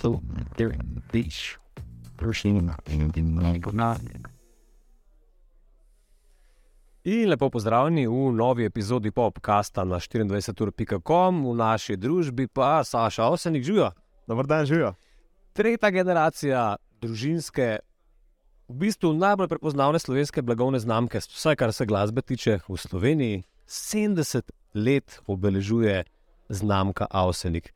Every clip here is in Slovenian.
so there beach. Rushing in my In lepo pozdravljeni v novi epizodi popkasta na 24.com, v naši družbi pa Saša Osenik živijo. Dobro dan, živijo. Tretja generacija družinske, v bistvu najbolj prepoznavne slovenske blagovne znamke, vsaj kar se glasbe tiče v Sloveniji, 70 let obeležuje znamka Avsenik.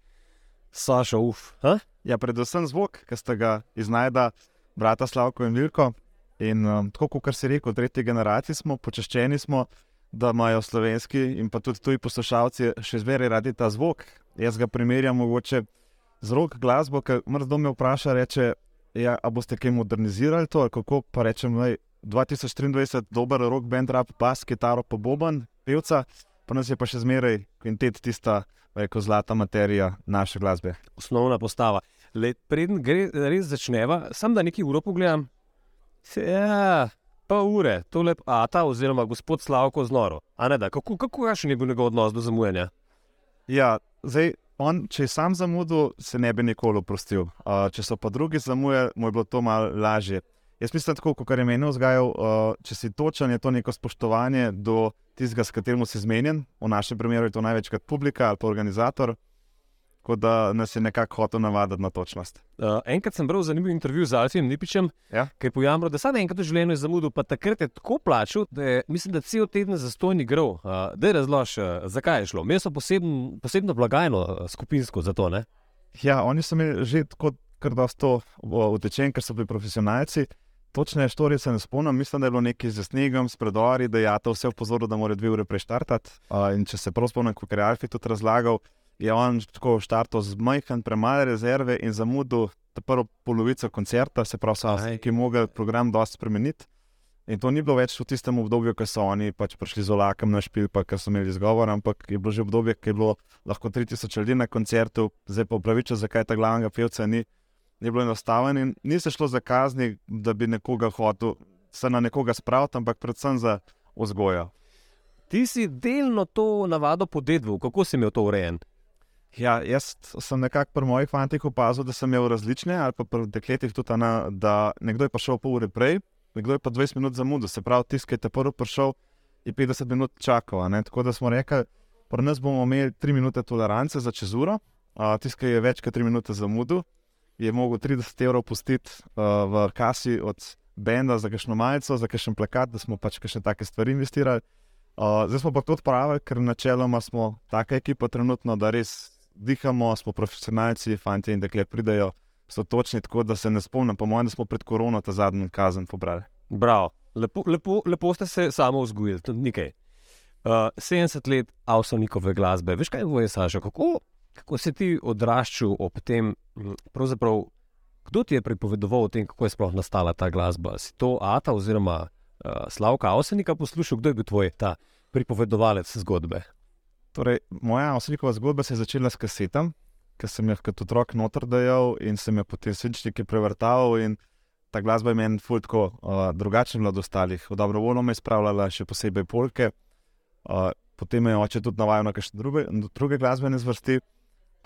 Saša, uf. Ha? Ja, predvsem zvok, ki ste ga iznajda brata Slavko in Vilko. In um, tako kot si rekel, tretji generaciji smo, počaščeni smo, da imajo slovenski in pa tudi tuji poslušalci še zmeraj radi ta zvok. Jaz ga primerjam mogoče z rok glasbo, ker mrzdo me vpraša, reče, ja, a boste kaj modernizirali to, kako pa rečem, je 2023 dober rok, bend, rap, bas, kitaro, pa boben, pevca, pa nas je pa še zmeraj kvintet tista, reko, zlata materija naše glasbe. Osnovna postava. Preden gre, res začneva, sam da nekaj uro pogledam, Ja, pa ure, to lep Ata oziroma gospod Slavko z Noro. Kako, kako je še njegov odnos do zamujanja? Ja, zdaj, on, če je sam zamudil, se ne bi nikoli oprostil. Uh, če so pa drugi zamujali, mu je bilo to malo lažje. Jaz mislim, tako kot je meni vzgajal, uh, če si točen, je to neko spoštovanje do tistega, s katerim si zmenjen. V našem primeru je to največkrat publika ali pa organizator tako da nas je nekako hotel navaditi na točnost. Uh, enkrat sem bral zanimiv intervju z Alfijem Nipičem, ja? ki je pojamral, da samo enkrat v življenju je zamudil, pa takrat je tako plačal, da je, mislim, da cel teden zastojni grov. Uh, da je razlož, uh, zakaj je šlo. Imeli so poseben, posebno blagajno uh, skupinsko za to. Ne? Ja, oni so imeli že tako, kar da so utečeni, ker so bili profesionalci. Točne štorije se ne spomnim, mislim, da je bilo nekaj z snegom, s predori, da je Jata vse opozoril, da mora dve ure preštartati. Uh, in če se prav spomnim, kot je Alfi tudi razlagal, je on tako štartal z majhen, premale rezerve in zamudil prvo polovico koncerta, se pravi, so, ki je mogel program dosti spremeniti. In to ni bilo več v tistem obdobju, ko so oni pač prišli z olakom na špil, pa so imeli izgovor, ampak je bilo že obdobje, ki je bilo lahko 3000 ljudi na koncertu, zdaj pa upravičujem, zakaj ta glavnega pevca ni, ni bilo enostavno. In ni se šlo za kazni, da bi nekoga hotel se na nekoga spraviti, ampak predvsem za vzgojo. Ti si delno to navado podedval, kako si imel to urejen? Ja, jaz sem nekako pri mojih fantih opazil, da sem imel različne, ali pa pri dekletih tudi, na, da nekdo je prišel pol ure prej, nekdo je pa 20 minut zamudil. Se pravi, tisti, ki je te prvi prišel, je 50 minut čakal. Tako da smo rekli, pri nas bomo imeli 3 minute tolerance za čez uro, tisti, ki je več kot 3 minute zamudil, je mogel 30 evrov pustiti v kasi od Benda za kakšno majico, za kakšen plakat, da smo pač kakšne take stvari investirali. Uh, zdaj smo pa to odpravili, ker načeloma smo taka ekipa trenutno, da res dihamo, smo profesionalci, fanti in dekle pridejo, so točni tako, da se ne spomnim. Po mojem, da smo pred korono ta zadnji kazen pobrali. Bravo, lepo, lepo, lepo ste se samo vzgojili, tudi nekaj. Uh, 70 let avsonikove glasbe, veš kaj je, Saša, kako, kako si ti odraščal ob tem, kdo ti je pripovedoval o tem, kako je sploh nastala ta glasba? Si to Ata oziroma uh, Slavka Avsenika poslušal, kdo je bil tvoj ta pripovedovalec zgodbe? Torej, moja osebna zgodba se je začela s kasetom, ki sem jih kot otrok noter dajal in sem jih potem svinčniki prevrtal. Ta glasba je meni fuldo uh, drugačna od ostalih. Dobrovoljno me je spravljala, še posebej polke. Uh, potem me je oče tudi navajal na kakšne druge, druge glasbene zvrsti.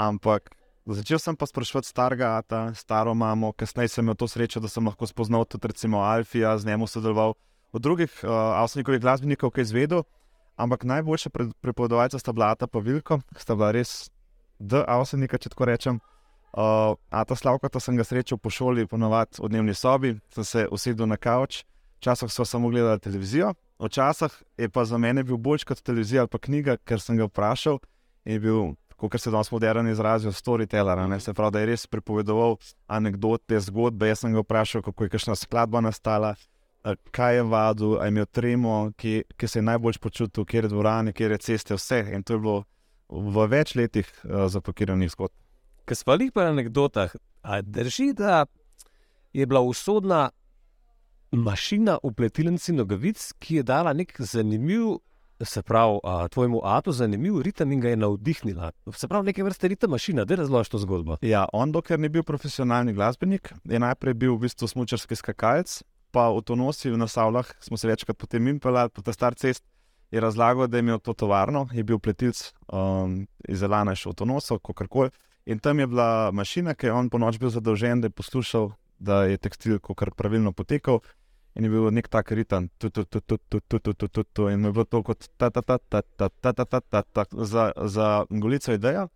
Ampak začel sem pa sprašovati starega, ta staro mamo, kasneje sem imel to srečo, da sem lahko spoznal tudi recimo Alfija, z njim sodeloval. Od drugih uh, avstrijskih glasbenikov, ki je izvedel, Ampak najboljša prepovedovalca sta bila ta Pavilko, sta bila res D-avsenika, če tako rečem. Uh, a ta slavka, ta sem ga srečal po šoli, ponovadi v dnevni sobi, sem se usedel na kavč, včasih so samo gledali televizijo, včasih je pa za mene bil bolj kot televizija ali pa knjiga, ker sem ga vprašal in je bil, kot se danes moderno izrazijo, storyteller. Se pravi, da je res pripovedoval anekdote, zgodbe. Jaz sem ga vprašal, kako je kakšna skladba nastala. Eh, kaj je vadil, ali je imel tremo, ki, ki se je najbolj počutil, kje je dvorana, kje je ceste, vse. In to je bilo v več letih uh, zapakiranih zgodb. Kaj smo jih pa na anekdotah, drži, da je bila usodna mašina v pletilnici nogavic, ki je dala nek zanimiv. Se pravi, a, tvojemu atu zanimiv ritem in ga je navdihnila. Se pravi, neke vrste ritem mašina, da razložiš to zgodbo. Ja, on, dokler ni bil profesionalni glasbenik, je najprej bil v bistvu smočarski skakalec, pa v Tonosi v Nasavljah, smo se večkrat potem impelali po ta star cest, je razlagal, da je imel to tovarno, je bil pletilc um, iz Elana še v Tonosu, kako koli. In tam je bila mašina, ki je on po noč bil zadolžen, da je poslušal, da je tekstil kar pravilno potekal. In je bil nek tak ritem, in je bilo to kot ta, ta, ta, ta, ta, ta, ta, ta, ta, ta, za, Golico ideja.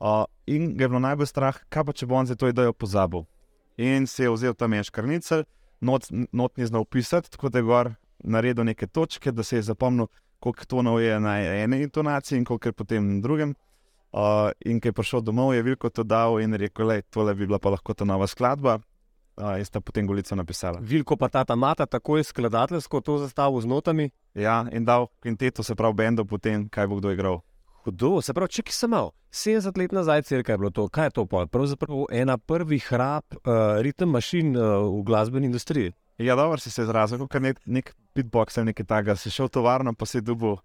Uh, in ga je bilo najbolj strah, kaj pa če bo on za to idejo pozabil. In se je vzel tam en škrnicel, not, not ni znal pisati, tako da je gor naredil neke točke, da se je zapomnil, koliko tonov je na eni intonaciji in koliko je potem na drugem. Uh, in ko je prišel domov, je veliko to dal in rekel, da tole bi bila pa lahko ta nova skladba. Uh, in sta potem Golico napisala. Vilko pa ta mata tako je skladateljsko to zastavil z notami. Ja, in dal kvinteto, se pravi, bendo, potem kaj bo kdo igral. Hudo, se pravi, če ki sem imel 70 let nazaj, cirka je bilo to, kaj je to pol? Pravzaprav ena prvih rab uh, ritem mašin uh, v glasbeni industriji. Ja, dobro si se izrazil, kot nek, nek beatbox ali nekaj takega. Si šel v tovarno, pa si dubu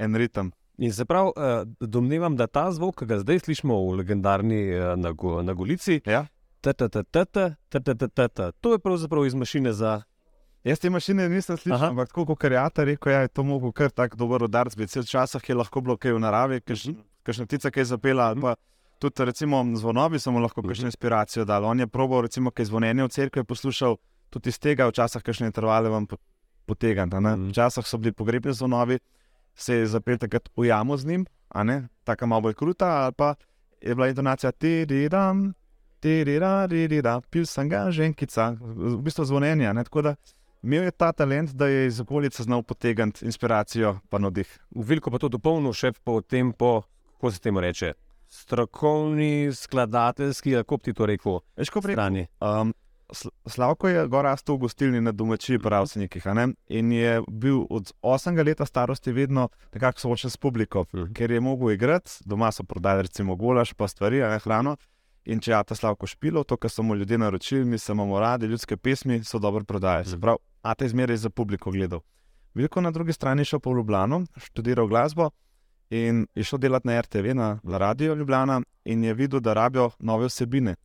en ritem. In se pravi, uh, domnevam, da ta zvok, ki ga zdaj slišimo v legendarni uh, na, go, na Golici, Ja? to je pravzaprav iz mašine za. Jaz te mašine nisem slišal, Aha. ampak tako kot karjata rekel, ja, je to mogel kar tako dober udarc biti. Včasih je lahko bilo kaj v naravi, Mhm. kakšna ptica kaj zapela. ali Pa tudi recimo zvonovi so mu lahko Mhm. kakšno inspiracijo dali. On je probal recimo kaj zvonjenja v cerkvi poslušal, tudi iz tega včasih kakšne intervale vam po- potegniti. a ne. Mhm. Včasih so bili pogrebni zvonovi, se je zapel takrat v jamo z njim, tako malo bolj kruta, ali pa je bila intonacija ti-di-dam. Tirira, ririra, pil sem ga, ženkica, v bistvu zvonjenja. Ne? Tako da imel je ta talent, da je iz okolice znal potegniti inspiracijo in navdih. Veliko pa to dopolnil še po tem, po, kako se temu reče, strokovni, skladateljski, kako ti to rekel, Veš, ko prej. strani. Um, Sl- Slavko je gor rastel v gostilni na domačiji pravcenikih a ne? in je bil od 8 let starosti vedno nekako soočen s publiko, Mhm. ker je mogel igrati, doma so prodali recimo golaž, pa stvari, ne hrano. In če je ta Slavko špilo, to, kar so mu ljudje naročili, mi se imamo radi, ljudske pesmi so dobro prodajali. Se pravi, a te zmeraj za publiko gledal. Veliko na drugi strani je šel po Ljubljano, študiral glasbo in je šel delati na RTV, na Radio Ljubljana in je videl, da rabijo nove vsebine.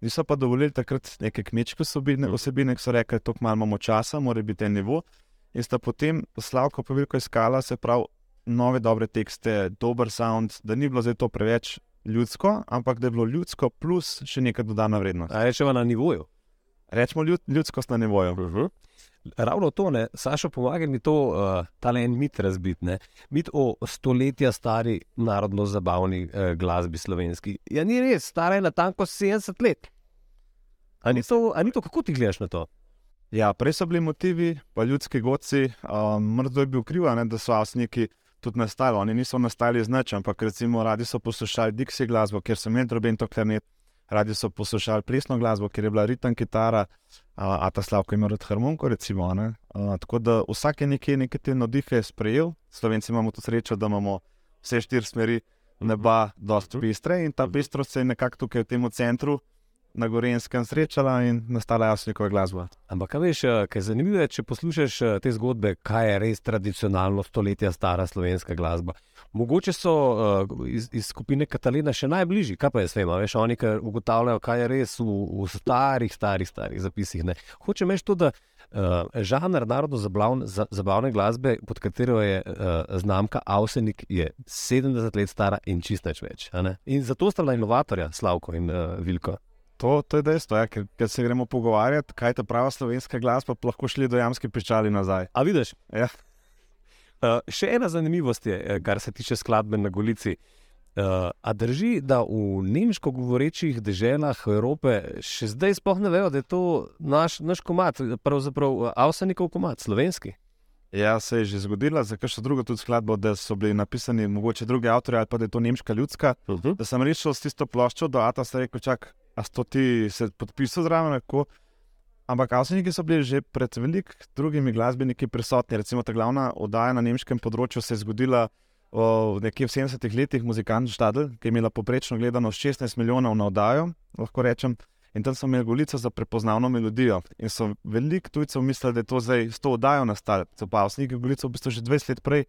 Niso pa dovolili takrat neke kmečke vsebine, vsebine ki so rekli, da malo imamo časa, mora biti en nivo. In sta potem Slavko pa veliko iskala, se pravi, nove dobre tekste, dober sound, da ni bilo zdaj to preveč ljudsko, ampak da je bilo ljudsko plus še neka dodana vrednost. A rečemo na nivoju. Rečemo ljud, ljudskost na nivoju. Uh -huh. Ravno to, ne, Sašo, pomagaj mi to, uh, ta en mit razbiti. ne. Mit o stoletja stari narodno-zabavni uh, glasbi slovenski. Ja, ni res, stara je na tanko 70 let. A ni, to, a ni to, kako ti gledaš na to? Ja, prej so bili motivi, pa ljudski godci, um, mrdo je bil kriv, da so avstniki tudi nastali. Oni niso nastali z nič, ampak recimo radi so poslušali Dixie glasbo, ker so imeli droben to klarnet, radi so poslušali plesno glasbo, ker je bila ritem kitara, a, a ta Slavko ima rad harmoniko, recimo. ne. A, tako da vsak je nekje neke te navdihe sprejel, Slovenci imamo to srečo, da imamo vse štiri smeri neba dosti pestre in ta pestrost se je nekako tukaj v tem centru na Gorenskem srečala in nastala jasnikova glasba. Ampak, veš, eh, kaj je zanimivo, je, če poslušaš eh, te zgodbe, kaj je res tradicionalno stoletja stara slovenska glasba. Mogoče so uh, iz, iz skupine Katalina še najbližji, kaj pa jaz vem, veš, oni ugotavljajo, kaj je res v, v starih, starih, starih zapisih. Ne. Hočem reči to, da uh, žanr narodno-zabavne glasbe, pod katero je uh, znamka Avsenik, je 70 let stara in čist več. In zato sta bila inovatorja Slavko in uh, Vilko. To, to je dejstvo, ja, ker, ker se gremo pogovarjati, kaj je ta prava slovenska glasba, pa lahko šli do jamske piščali nazaj. A vidiš? Ja. Uh, še ena zanimivost je, eh, kar se tiče skladbe na Golici. Uh, a drži, da v nemško govorečih deželah Evrope še zdaj sploh ne vejo, da je to naš, naš komat, pravzaprav avsanikov komat, slovenski. Ja, se je že zgodila, za kakšno drugo tudi skladbo, da so bili napisani mogoče drugi avtori ali pa da je to nemška ljudska. Uh -huh. Da sem rešil s tisto ploščo, do Ata se je rekel, čak, a sto ti se podpisal zraven, lahko. Ampak avseniki so bili že pred velik drugimi glasbeniki prisotni. Recimo ta glavna oddaja na nemškem področju se je zgodila o, nekje v 70-ih letih, muzikant Štadl, ki je imela poprečno gledano 16 milijonov na oddajo, lahko rečem. In tam so imeli golico za prepoznavno melodijo. In so veliko tujcev mislili, da je to zdaj s to oddajo nastalo. So pa avseniki golico v bistvu že 20 let prej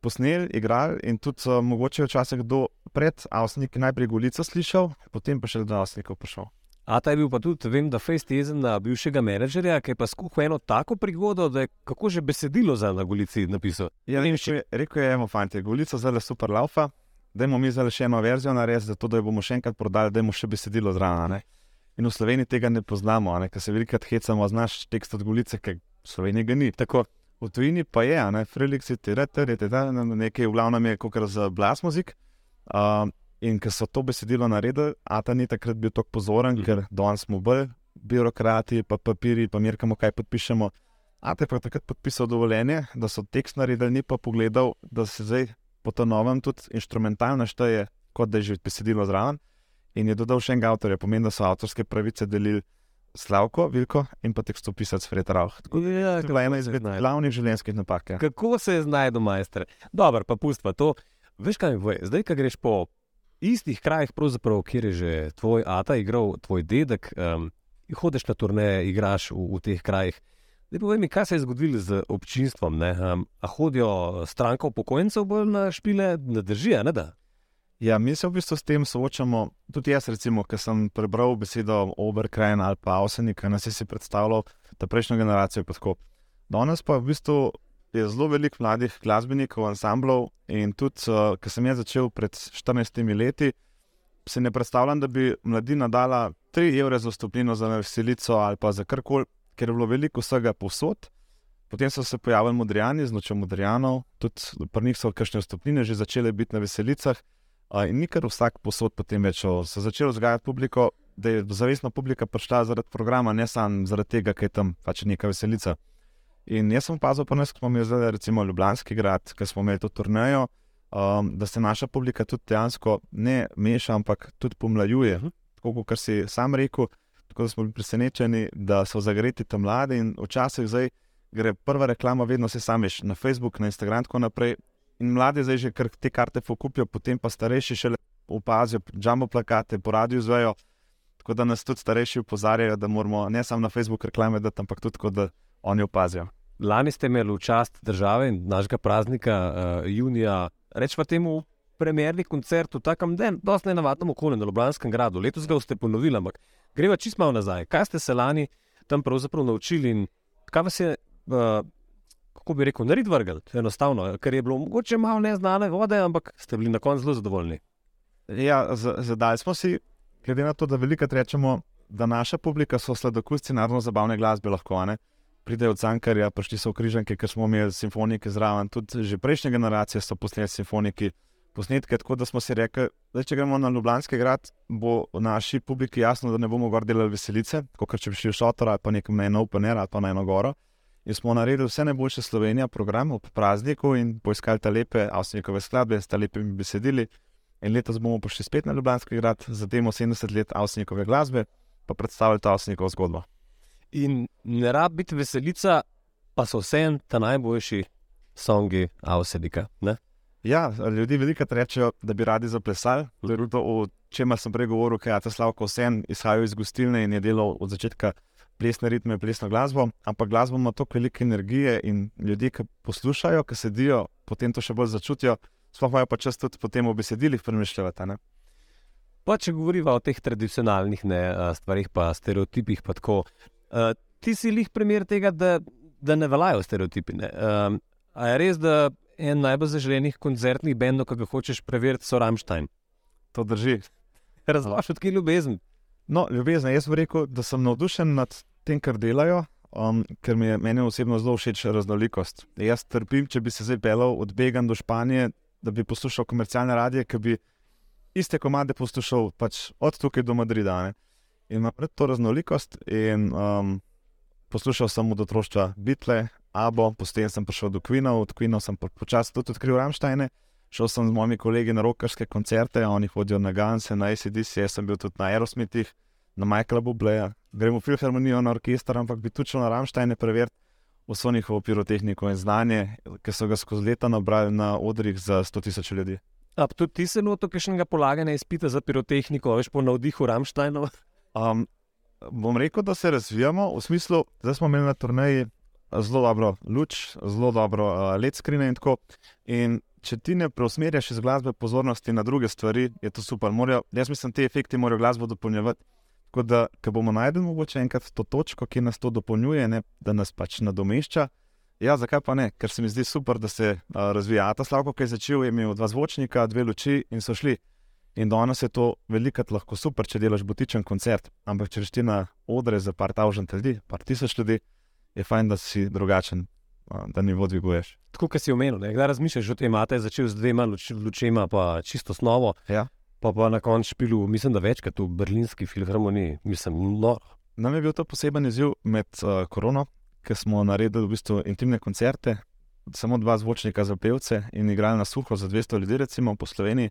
posneli, igrali in tudi so mogoče včasih kdo pred avseniki najprej golico slišal, potem pa še do avsenikov prišel. A ta je bil pa tudi, vem, da fejst jezen na bivšega menedžerja, ki je pa skuhal eno tako prigodo, da je kako že besedilo za na Golici napisal. Ja, rekel je, rekel je, emo fanti, golica zdaj le super laufa. dajmo mi zdaj še eno verzijo narediti, zato da jo bomo še enkrat prodali, dajmo še besedilo zraven. In v Sloveniji tega ne poznamo, ker se velikokrat hecamo, znaš tekst od Golice, ker v Sloveniji ga ni. Tako. V tujini pa je, a ne, Felix je tereter, je tereter, nekaj v glavnem je kot za blas muzik. Uh, in ker so to besedilo naredili, Ata ni takrat bil tako pozoren, mm. ker danes smo bolj birokrati, pa papiri, pa mirkamo, kaj podpišemo. Ata je pa takrat podpisal dovoljenje, da so tekst naredili, ni pa pogledal, da se zdaj po to novem tudi instrumentalno šteje, kot da je že besedilo zraven. In je dodal še enega avtorja, pomeni, da so avtorske pravice delili Slavko, Vilko in pa tekstopisec Fred Rauh. Tako Ja, To je bila ena izmed glavnih življenjskih napak. Ja. Kako se je znašel majster? Dobro, pa pustva to. Veš kaj, voj, zdaj, ko greš po istih krajih, kjer je že tvoj ata igral, tvoj dedek, um, hodiš na turneje, igraš v, v teh krajih. Zdaj povej mi, kaj se je zgodilo z občinstvom. Ne? Um, a hodijo stranka upokojencev bolj na špile, ne drži, a ne da? Ja, mi se v bistvu s tem soočamo. Tudi jaz, recimo, ki sem prebral besedo Oberkrajn ali pa Avsenik, nas je si predstavljal ta prejšnjo generacijo. pa tako. Danes pa v bistvu je zelo veliko mladih glasbenikov, ansamblov in tudi, uh, ker sem jaz začel pred 14 leti, se ne predstavljam, da bi mladina dala 3 evre za vstopnino za veselico ali pa za karkoli, ker je bilo veliko vsega povsod. Potem so se pojavili modrijani z nočjo modrijanov, tudi pri njih so kakšne vstopnine že začele biti na veselicah. Uh, in ni kar vsak posod potem več. o, So začeli vzgajati publiko, da je zavestna publika prišla zaradi programa, ne samo zaradi tega, ker je tam pač neka veselica. In jaz sem opazil, pa nas, ko smo imeli zdaj, recimo Ljubljanski grad, ki smo imeli to turnejo, um, da se naša publika tudi dejansko ne meša, ampak tudi pomlajuje. Mhm. Tako kot si sam rekel, tako da smo bili presenečeni, da so zagreti tam mladi in včasih zdaj gre prva reklama, vedno se samiš na Facebook, na Instagram in tako naprej. In mladi zdaj že kar te karte pokupijo, potem pa starejši šele opazijo, jumbo plakate, po radiju zvejo. Tako da nas tudi starejši opozarjajo, da moramo ne samo na Facebook reklame dati, ampak tudi, da oni opazijo. Lani ste imeli čast države in našega praznika uh, junija, rečemo temu, premjerni koncert v takem den, dosti nenavadnem okolju na Ljubljanskem gradu. Letos ga boste ponovili, ampak greva čist malo nazaj. Kaj ste se lani tam pravzaprav naučili in kaj vas je, uh, kako bi rekel, narediti vrgel? Enostavno, ker je bilo mogoče malo neznane vode, ampak ste bili na koncu zelo zadovoljni. Ja, z- zadali smo si, glede na to, da veliko rečemo, da naša publika so sladokusci narodno-zabavne glasbe lahko. a Ne? Pridejo od Cankarja, prišli so v Križanke, ker smo imeli simfonike zraven. Tudi že prejšnje generacije so posneli simfoniki posnetke, tako da smo si rekli, da če gremo na Ljubljanski grad, bo naši publiki jasno, da ne bomo gor delali veselice, kot če bi šli v šotor ali pa nekam na eno open air ali pa na eno goro. In smo naredili vse najboljše Slovenije, program ob prazniku in poiskali ta lepe avstrijske skladbe s ta lepimi besedili. In letos bomo prišli spet na Ljubljanski grad, zademo 70 let avstrijske glasbe, pa predstavili ta avstrijsko zgodbo. In ne rab biti veselica, pa so vseeno ta najboljši songi Avsedika. Ja, ljudje veliko rečejo, da bi radi zaplesali. To je to, o čemer sem prej govoril, ker je ta Slavko vsem izhajal iz gostilne in je delal od začetka plesne ritme, plesno glasbo. Ampak glasba ima toliko velike energije in ljudje, ki poslušajo, ki sedijo, potem to še bolj začutijo. Sploh imajo pa čas tudi potem o besedilih premišljati. Pa če govoriva o teh tradicionalnih ne, stvarih, pa stereotipih, pa tako. Uh, ti si jih primer tega, da, da ne veljajo stereotipi. Ne? A je res, da en najbolj zaželenih koncertnih bendov, ki ga hočeš preveriti, so Rammstein? To drži. Razloži, odkje je ljubezen. No, ljubezen, jaz bi rekel, da sem navdušen nad tem, kar delajo, um, ker mi je meni osebno zelo všeč raznolikost. Jaz trpim, če bi se zdaj pelal od Began do Španije, da bi poslušal komercialne radije, ki bi iste komade poslušal pač od tukaj do Madrida. Ne? In imam rad to raznolikost. In, um, poslušal sem od otroštva Beatle, Abo, potem sem prišel do Quina, od Quina sem počasi tudi odkril Ramštajne. Šel sem z mojimi kolegi na rokarske koncerte, oni hodijo na Ganse, na ACDC, jaz sem bil tudi na Aerosmithih, na Michaela Bubleja. Gremo v filharmonijo, na orkester, ampak bi tudi šel na Ramštajne preveriti vso njihovo pirotehniko in znanje, ki so ga skozi leta nabrali na odrih za 100 tisoč ljudi. A tudi ti se lotil kakšnega polaganja izpita za pirotehniko, veš po navdihu Rammsteinov? Um, bom rekel, da se razvijamo v smislu, da smo imeli na turneji zelo dobro luč, zelo dobro uh, LED skrine in tako. In če ti ne preusmerjaš iz glasbe pozornosti na druge stvari, je to super. Morajo, jaz mislim, te efekti morajo glasbo dopolnjevati. Tako da, ko bomo najdel mogoče enkrat to točko, ki nas to dopolnjuje, ne, da nas pač nadomešča, Ja, zakaj pa ne? Ker se mi zdi super, da se uh, razvija. Ta Slavko, ki je začel, je imel dva zvočnika, dve luči in so šli. In danes je to velikrat lahko super, če delaš botičen koncert. Ampak če rečeš na odre za par tavžent ljudi, par tisoč ljudi, je fajn, da si drugačen, da nivo dviguješ. Tako kot si omenil, kdaj razmišljaš o tem, da je začel z dvema luč, lučema, pa čisto snovo. Ja. Pa, pa na koncu špilu, mislim, da večkrat v berlinski filharmoniji, mislim, no. Nam je bil to poseben izziv med uh, korono, ker smo naredili v bistvu intimne koncerte, samo dva zvočnika za pevce in igrali na suho za 200 ljudi, recimo po Sloveniji.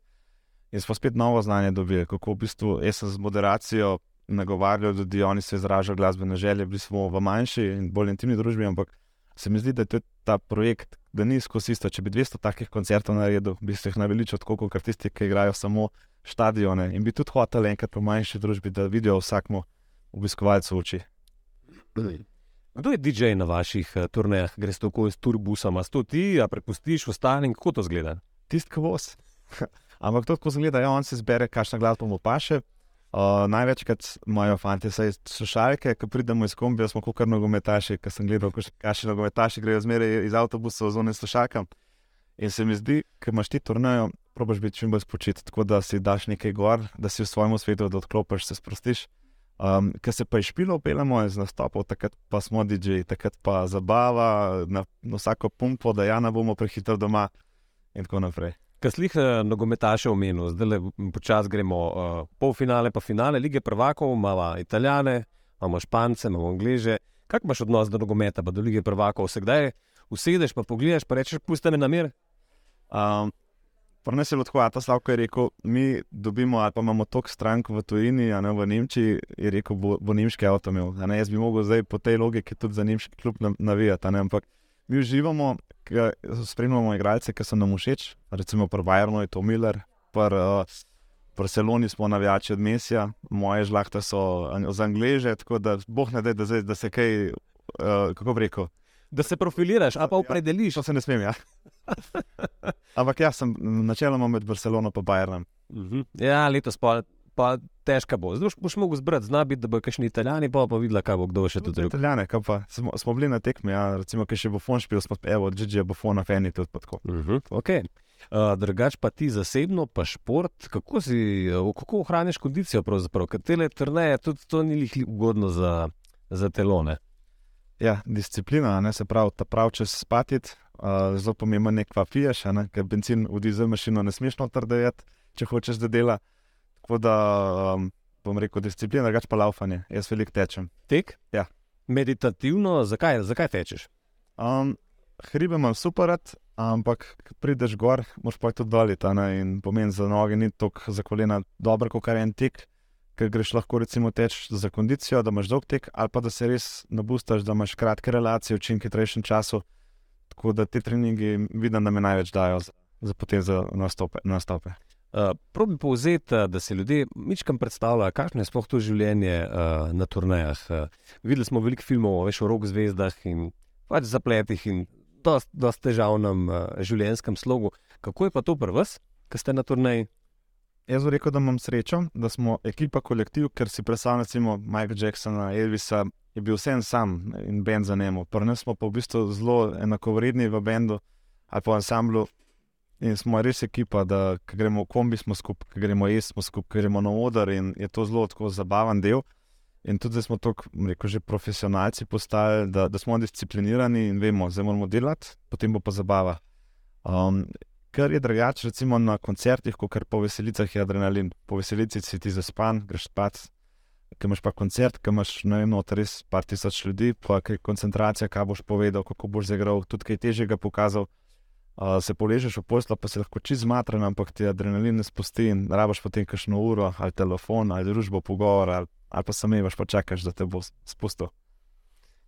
In smo spet novo znanje dobili, kako v bistvu jaz sem z moderacijo nagovarjal ljudi, oni se izražajo glasbene želje, bili smo v manjši in bolj intimni družbi, ampak se mi zdi, da je ta projekt, da ni skozi isto. Če bi 200 takih koncertov naredil, bi se jih naveličal tako, kot tisti, ki igrajo samo stadione in bi tudi hotel enkrat po manjši družbi, da vidijo vsakmu obiskovalcu oči. Kdo je DJ na vaših uh, turnejah, greš tako s turbusom, a sto ti, a prepustiš ostalim, kako to zgleda? Tisti, ki voz. Ampak to, ko zgleda, ja, on se zbere, kakšna glasba mu paše. Uh, največkrat imajo fanti slušalke, ko pridemo iz kombija, smo kot nogometaši, ki sem gledal, kakšni nogometaši grejo zmeraj iz avtobusa z onim slušalkam. In se mi zdi, ker imaš ti turnajo, probaš biti čim bolj spočit, tako da si daš nekaj gor, da si v svojem svetu, da odklopiš, se sprostiš. Um, ker se pa je špilo, pelemo iz nastopov, takrat pa smo DJ, takrat pa zabava, na, na vsako pumpo, da ja ne bomo prehitro doma in tako naprej. Kar slih uh, nogometaše omenil, zdaj le počasi gremo uh, polfinale, pa finale lige prvakov, imamo italijane, imamo špance, imamo angleže. Kak imaš odnos do nogometa, pa do lige prvakov? Se kdaj usedeš, pa pogledaš, pa rečeš, pusti me na mir? Um, Prvenstvo je tako, ta Slavko je rekel, mi dobimo ali pa imamo toliko strank v tujini, a ne v Nemčiji, je rekel, bo, bo nemški avto imel. Ne, jaz bi mogel zdaj po tej logiki tudi za nemški klub navijati. Ampak mi uživamo, spremljamo igralce, ki so nam všeč, recimo pri Bayernu je to Miller, pri uh, Barceloni smo navijači od Mesija, moje žlahte so za Angleže, tako da boh ne da, da, da se kaj, uh, kako bi rekel. Da se profiliraš, a pa opredeliš. Ja, to se ne smem, ja. Ampak jaz sem načeloma med Barcelono in Bayernom. Uh -huh. Ja, letos pa, pa težko bo. Zdaj boš mogel zbrati, zna biti, da bo kakšni italijani, pa pa videla, kaj bo kdo še tu drug. Italijane, kam pa smo, smo bili na tekmi, ja, recimo, ki še bo fon špil, smo evo, od Gigi Buffona, Feni tudi tako. Uh -huh. okay. Uh, drugač pa ti zasebno, pa šport, kako, si, uh, kako ohraniš kondicijo, pravzaprav, ker te le trneje, tudi to ni lih ugodno za, za telone. Ja, disciplina, ne, se pravi, ta prav čez spatiti, uh, zelo pomemben je, kva piješ, ne, ker benzin v dizel mašino ne smeš notrdejati, če hočeš, da dela. Tako da um, bom rekel, disciplina, drugač pa laufanje, jaz veliko tečem. Tek? Ja. Meditativno, zakaj, zakaj tečeš? Um, hribe imam super, ampak prideš gor, moš pa tudi doliti. In pomeni za noge ni tako za kolena dobro, kot je en tek, ker greš lahko recimo teč za kondicijo, da imaš dolg tek, ali pa da se res nabustaš, da imaš kratke relacije v čim hitrejšem času. Tako da te treningi vidim, da me največ dajo za, za potem za nastope. nastope. Uh, Probi povzeti, da se ljudje mičkam predstavljajo, kakšno je sploh to življenje uh, na turnejah. Uh, videli smo veliko filmov veš, o rok zvezdah in pač zapletih in dosti težavnem uh, življenjskem slogu. Kako je pa to pri vas, ki ste na turneji? Jaz bi rekel, da imam srečo, da smo ekipa, kolektiv, ker si predstavljam, recimo Michael Jacksona, Elvisa, je bil vsem sam in bend za njemu. Prvni smo pa v bistvu zelo enakovredni v bendu ali pa v ansamblu. In smo res ekipa, da gremo v kombi, smo skupaj, gremo jesti, smo skupaj, gremo na oder in je to zelo zabaven del. In tudi zdaj smo tako, rekel že profesionalci postali, da, da smo disciplinirani in vemo, zdaj moramo delati, potem bo pa zabava. Um, kar je drugače, recimo na koncertih, kot po veselicah je adrenalin. Po veselici si ti zaspan, greš spat, ki imaš pa koncert, ki imaš na eno od res par tisoč ljudi, pa je koncentracija, kaj boš povedal, kako boš zagral, tudi kaj težjega pokazal. Uh, se poležeš v poslu, pa se lahko čez matran, ampak ti adrenalin ne spusti in rabaš potem kakšno uro, ali telefon, ali družbo pogovor, ali, ali pa samevaš, pa čakaš, da te bo spustil.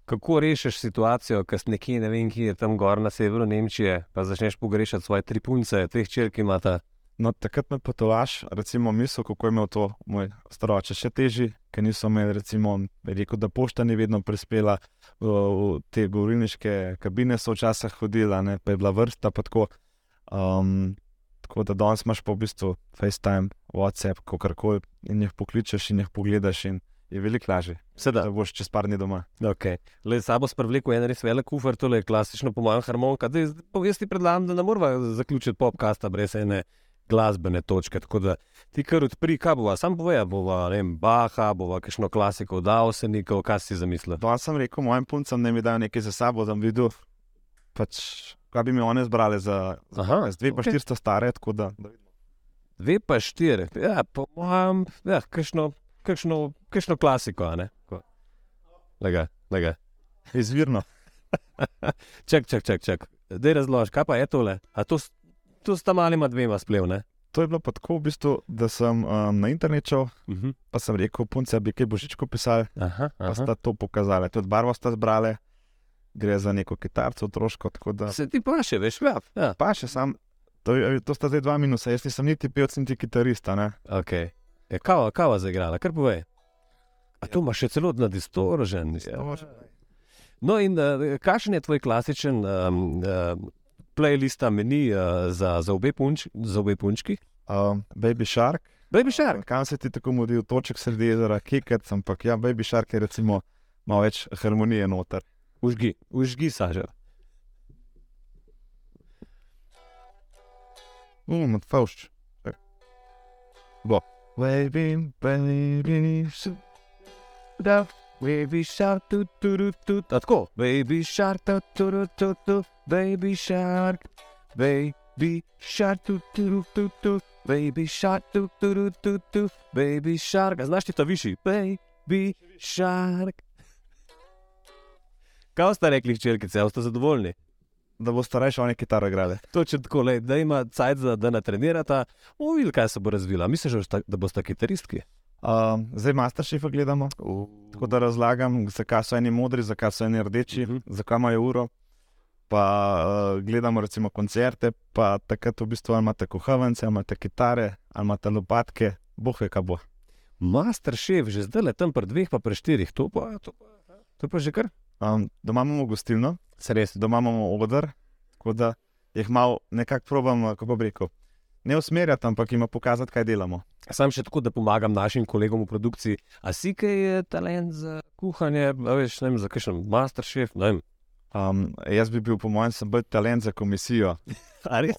Kako rešiš situacijo, ko si nekje, ne vem, ki je tam gor na severu Nemčije, pa začneš pogrešati svoje tri punce, teh črk imata? No, takrat me potovaš, recimo, misel, kako je imel to moj staroče, še teži, ker niso imeli, recimo, rekel, da pošta ni vedno prispela v, te govorniške kabine, so včasih hodila, ne, pa je bila vrsta. Tako, um, tako da danes imaš pa v bistvu FaceTime, WhatsApp, kako koli in jih pokličeš in jih pogledaš. In je veliko lažje, Sedaj. da boš čez par dni doma. Okay. Le sabo spravljeko en res velik kufr, to je klasično, po mojem, harmonika. Zdaj jaz ti predlagam, da ne moramo zaključiti popkasta brez ene glasbene točke. Tako da ti kar odpri, kaj bova, sam povej, bova, ne vem, Baha, bova kakšno klasiko, Dawsonikov, kaj si zamislil. Danes sem rekel mojim puncem, da mi dajo nekaj za sabo, da bom videl, pač, kaj bi mi one zbrali za, za Aha, dve pa okej. štiri sta stare, tako da, da. Dve pa štiri, ja, po mojem, ja, kakšno, kakšno, kakšno klasiko, ne. Lega, lega. Izvirno. Čak, čak, čak, čak. Dej razloži, kaj pa je tole? A to, to sta malima dvema splev, ne? To je bilo pa tako, v bistvu, da sem um, na internetu, Uh -huh. pa sem rekel, punce, bi kaj božičko pisali, Aha, pa aha. sta to pokazali. Tudi barvo sta zbrali, gre za neko kitarco, otroško, da. Se ti pa še, veš, ja. ja. Pa še sam, to, to sta zdaj dva minusa, jaz nisem niti pevec, niti kitarista. Ne? Okay. Je kava, kava zaigrala, kar povej. A to ima še celo na distoržen. Distortion. No, in uh, kakšen je tvoj klasičen um, uh, playlist, meni uh, za, za, obe punč, za obe punčki? Um, Baby Shark, Baby Shark. kam se ti tako mudi, v toček sredi jezera, kekec, ampak ja, Baby Shark je recimo malo več harmonije noter. Užgi, užgi, sažer. Um, odfavš. Bo. Baby, baby, sh- Da, baby shark, tu, tu, tu, tu. Tako, baby shark, tu, tu, tu, tu, baby shark, baby shark, tu, tu, tu, tu, baby shark, tu, tu, tu, tu, tu, baby shark. A znaš ti to višji? Baby shark. Kaj ste rekli, hčerkice, a ste zadovoljni? da bo starejša oni kitaro igrali. Točno tako, lej, da ima cajt, za, da natrenirata, videli, kaj se bo razvila. Misliš, da da boste kitaristki? Um, zdaj Masterchefa gledamo, tako da razlagam, zakaj so eni modri, zakaj so eni rdeči, uh Mhm. -huh. zakaj imajo uro. Pa uh, gledamo recimo koncerte, pa takrat v bistvu imate kuhavence, imate kitare, imate lopatke, boh ve, kaj bo. Master šef, že zdaj le tam pri dveh, pa pri štirih, to pa, to pa, to pa že kar. Um, doma imamo gostilno, Se res. doma imamo odr, tako da jih malo nekako probam, uh, kako bi rekel, ne usmerjati, ampak jim pokazati, kaj delamo. Sam še tako, da pomagam našim kolegom v produkciji. A si kaj je talent za kuhanje, veš, ne vem, za kakšen master šef, ne vem. Um, jaz bi bil, po mojem, sem bolj talent za komisijo.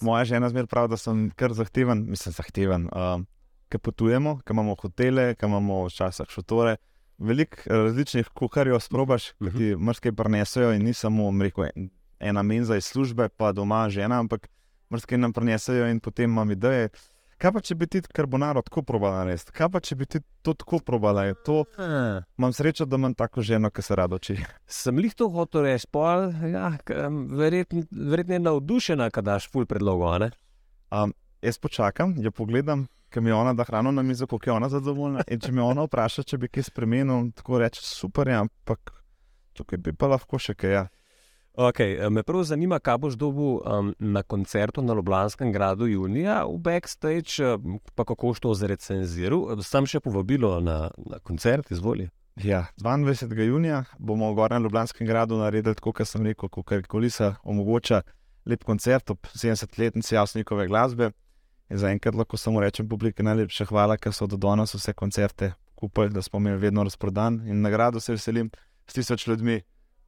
Moja žena zmer pravi, da sem kar zahteven, mislim, zahteven. Um, Ker potujemo, ker imamo hotele, ker imamo včasih šotore. Veliko različnih kuharjev sprobaš, ki ti mrske prenesejo in ni samo rekel, en- ena menza iz službe, pa doma žena, ampak mrske nam prenesejo in potem imam ideje. Kaj pa če bi ti karbonaro tako probala narediti? Kaj pa če bi ti to tako probala? Je To, imam srečo, da imam tako ženo, ki se rado uči. Sem jih to hotel reči, pol, ja, verjetno verjetno je navdušena, kad daš ful ne? Um, jaz počakam, jo pogledam, ker mi ona da hrano na mizo, koliko je ona zadovoljna. In če me ona vpraša, če bi kaj spremenil, tako reče, super je, ampak tukaj bi pa lahko še kaj. Ja. Okay, me prav zanima, kaj boš dobil um, na koncertu na Ljubljanskem gradu junija v backstage, um, pa kako boš to zrecenziral. Sam še povabilo na, na koncert, izvoli. Ja, 22. junija bomo v Gornjem Ljubljanskem gradu naredili, tako kot sem rekel, kot kolisa omogoča lep koncert ob 70-letnici Jasnikove glasbe. In zaenkrat lahko samo rečem publiki najlepša hvala, ker so do danes vse koncerte kupili, da smo imeli vedno razprodan. In nagrado se veselim s tisoč ljudmi,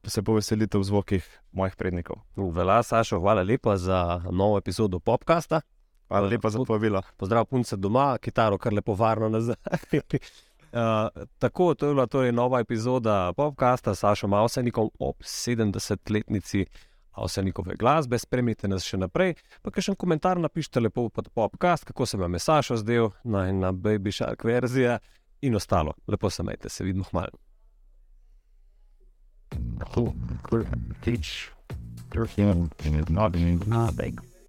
se poveselite v zvokih mojih prednikov. Vela, Sašo, hvala lepa za novo epizodo popkasta. Hvala lepa za povabilo. Pozdrav punce doma, kitaro kar lepo varno nazaj. Uh, tako, to je bila torej nova epizoda popkasta s Sašom Avsenikom ob 70-letnici Avsenikove glasbe. Spremljite nas še naprej, pa še en komentar napišite lepo pod popkast, kako se vam je Sašo zdel, naj na Baby Shark verzija in ostalo. Lepo se majte, se vidimo hmalo. Clear. teach. Turkey. And not an easy.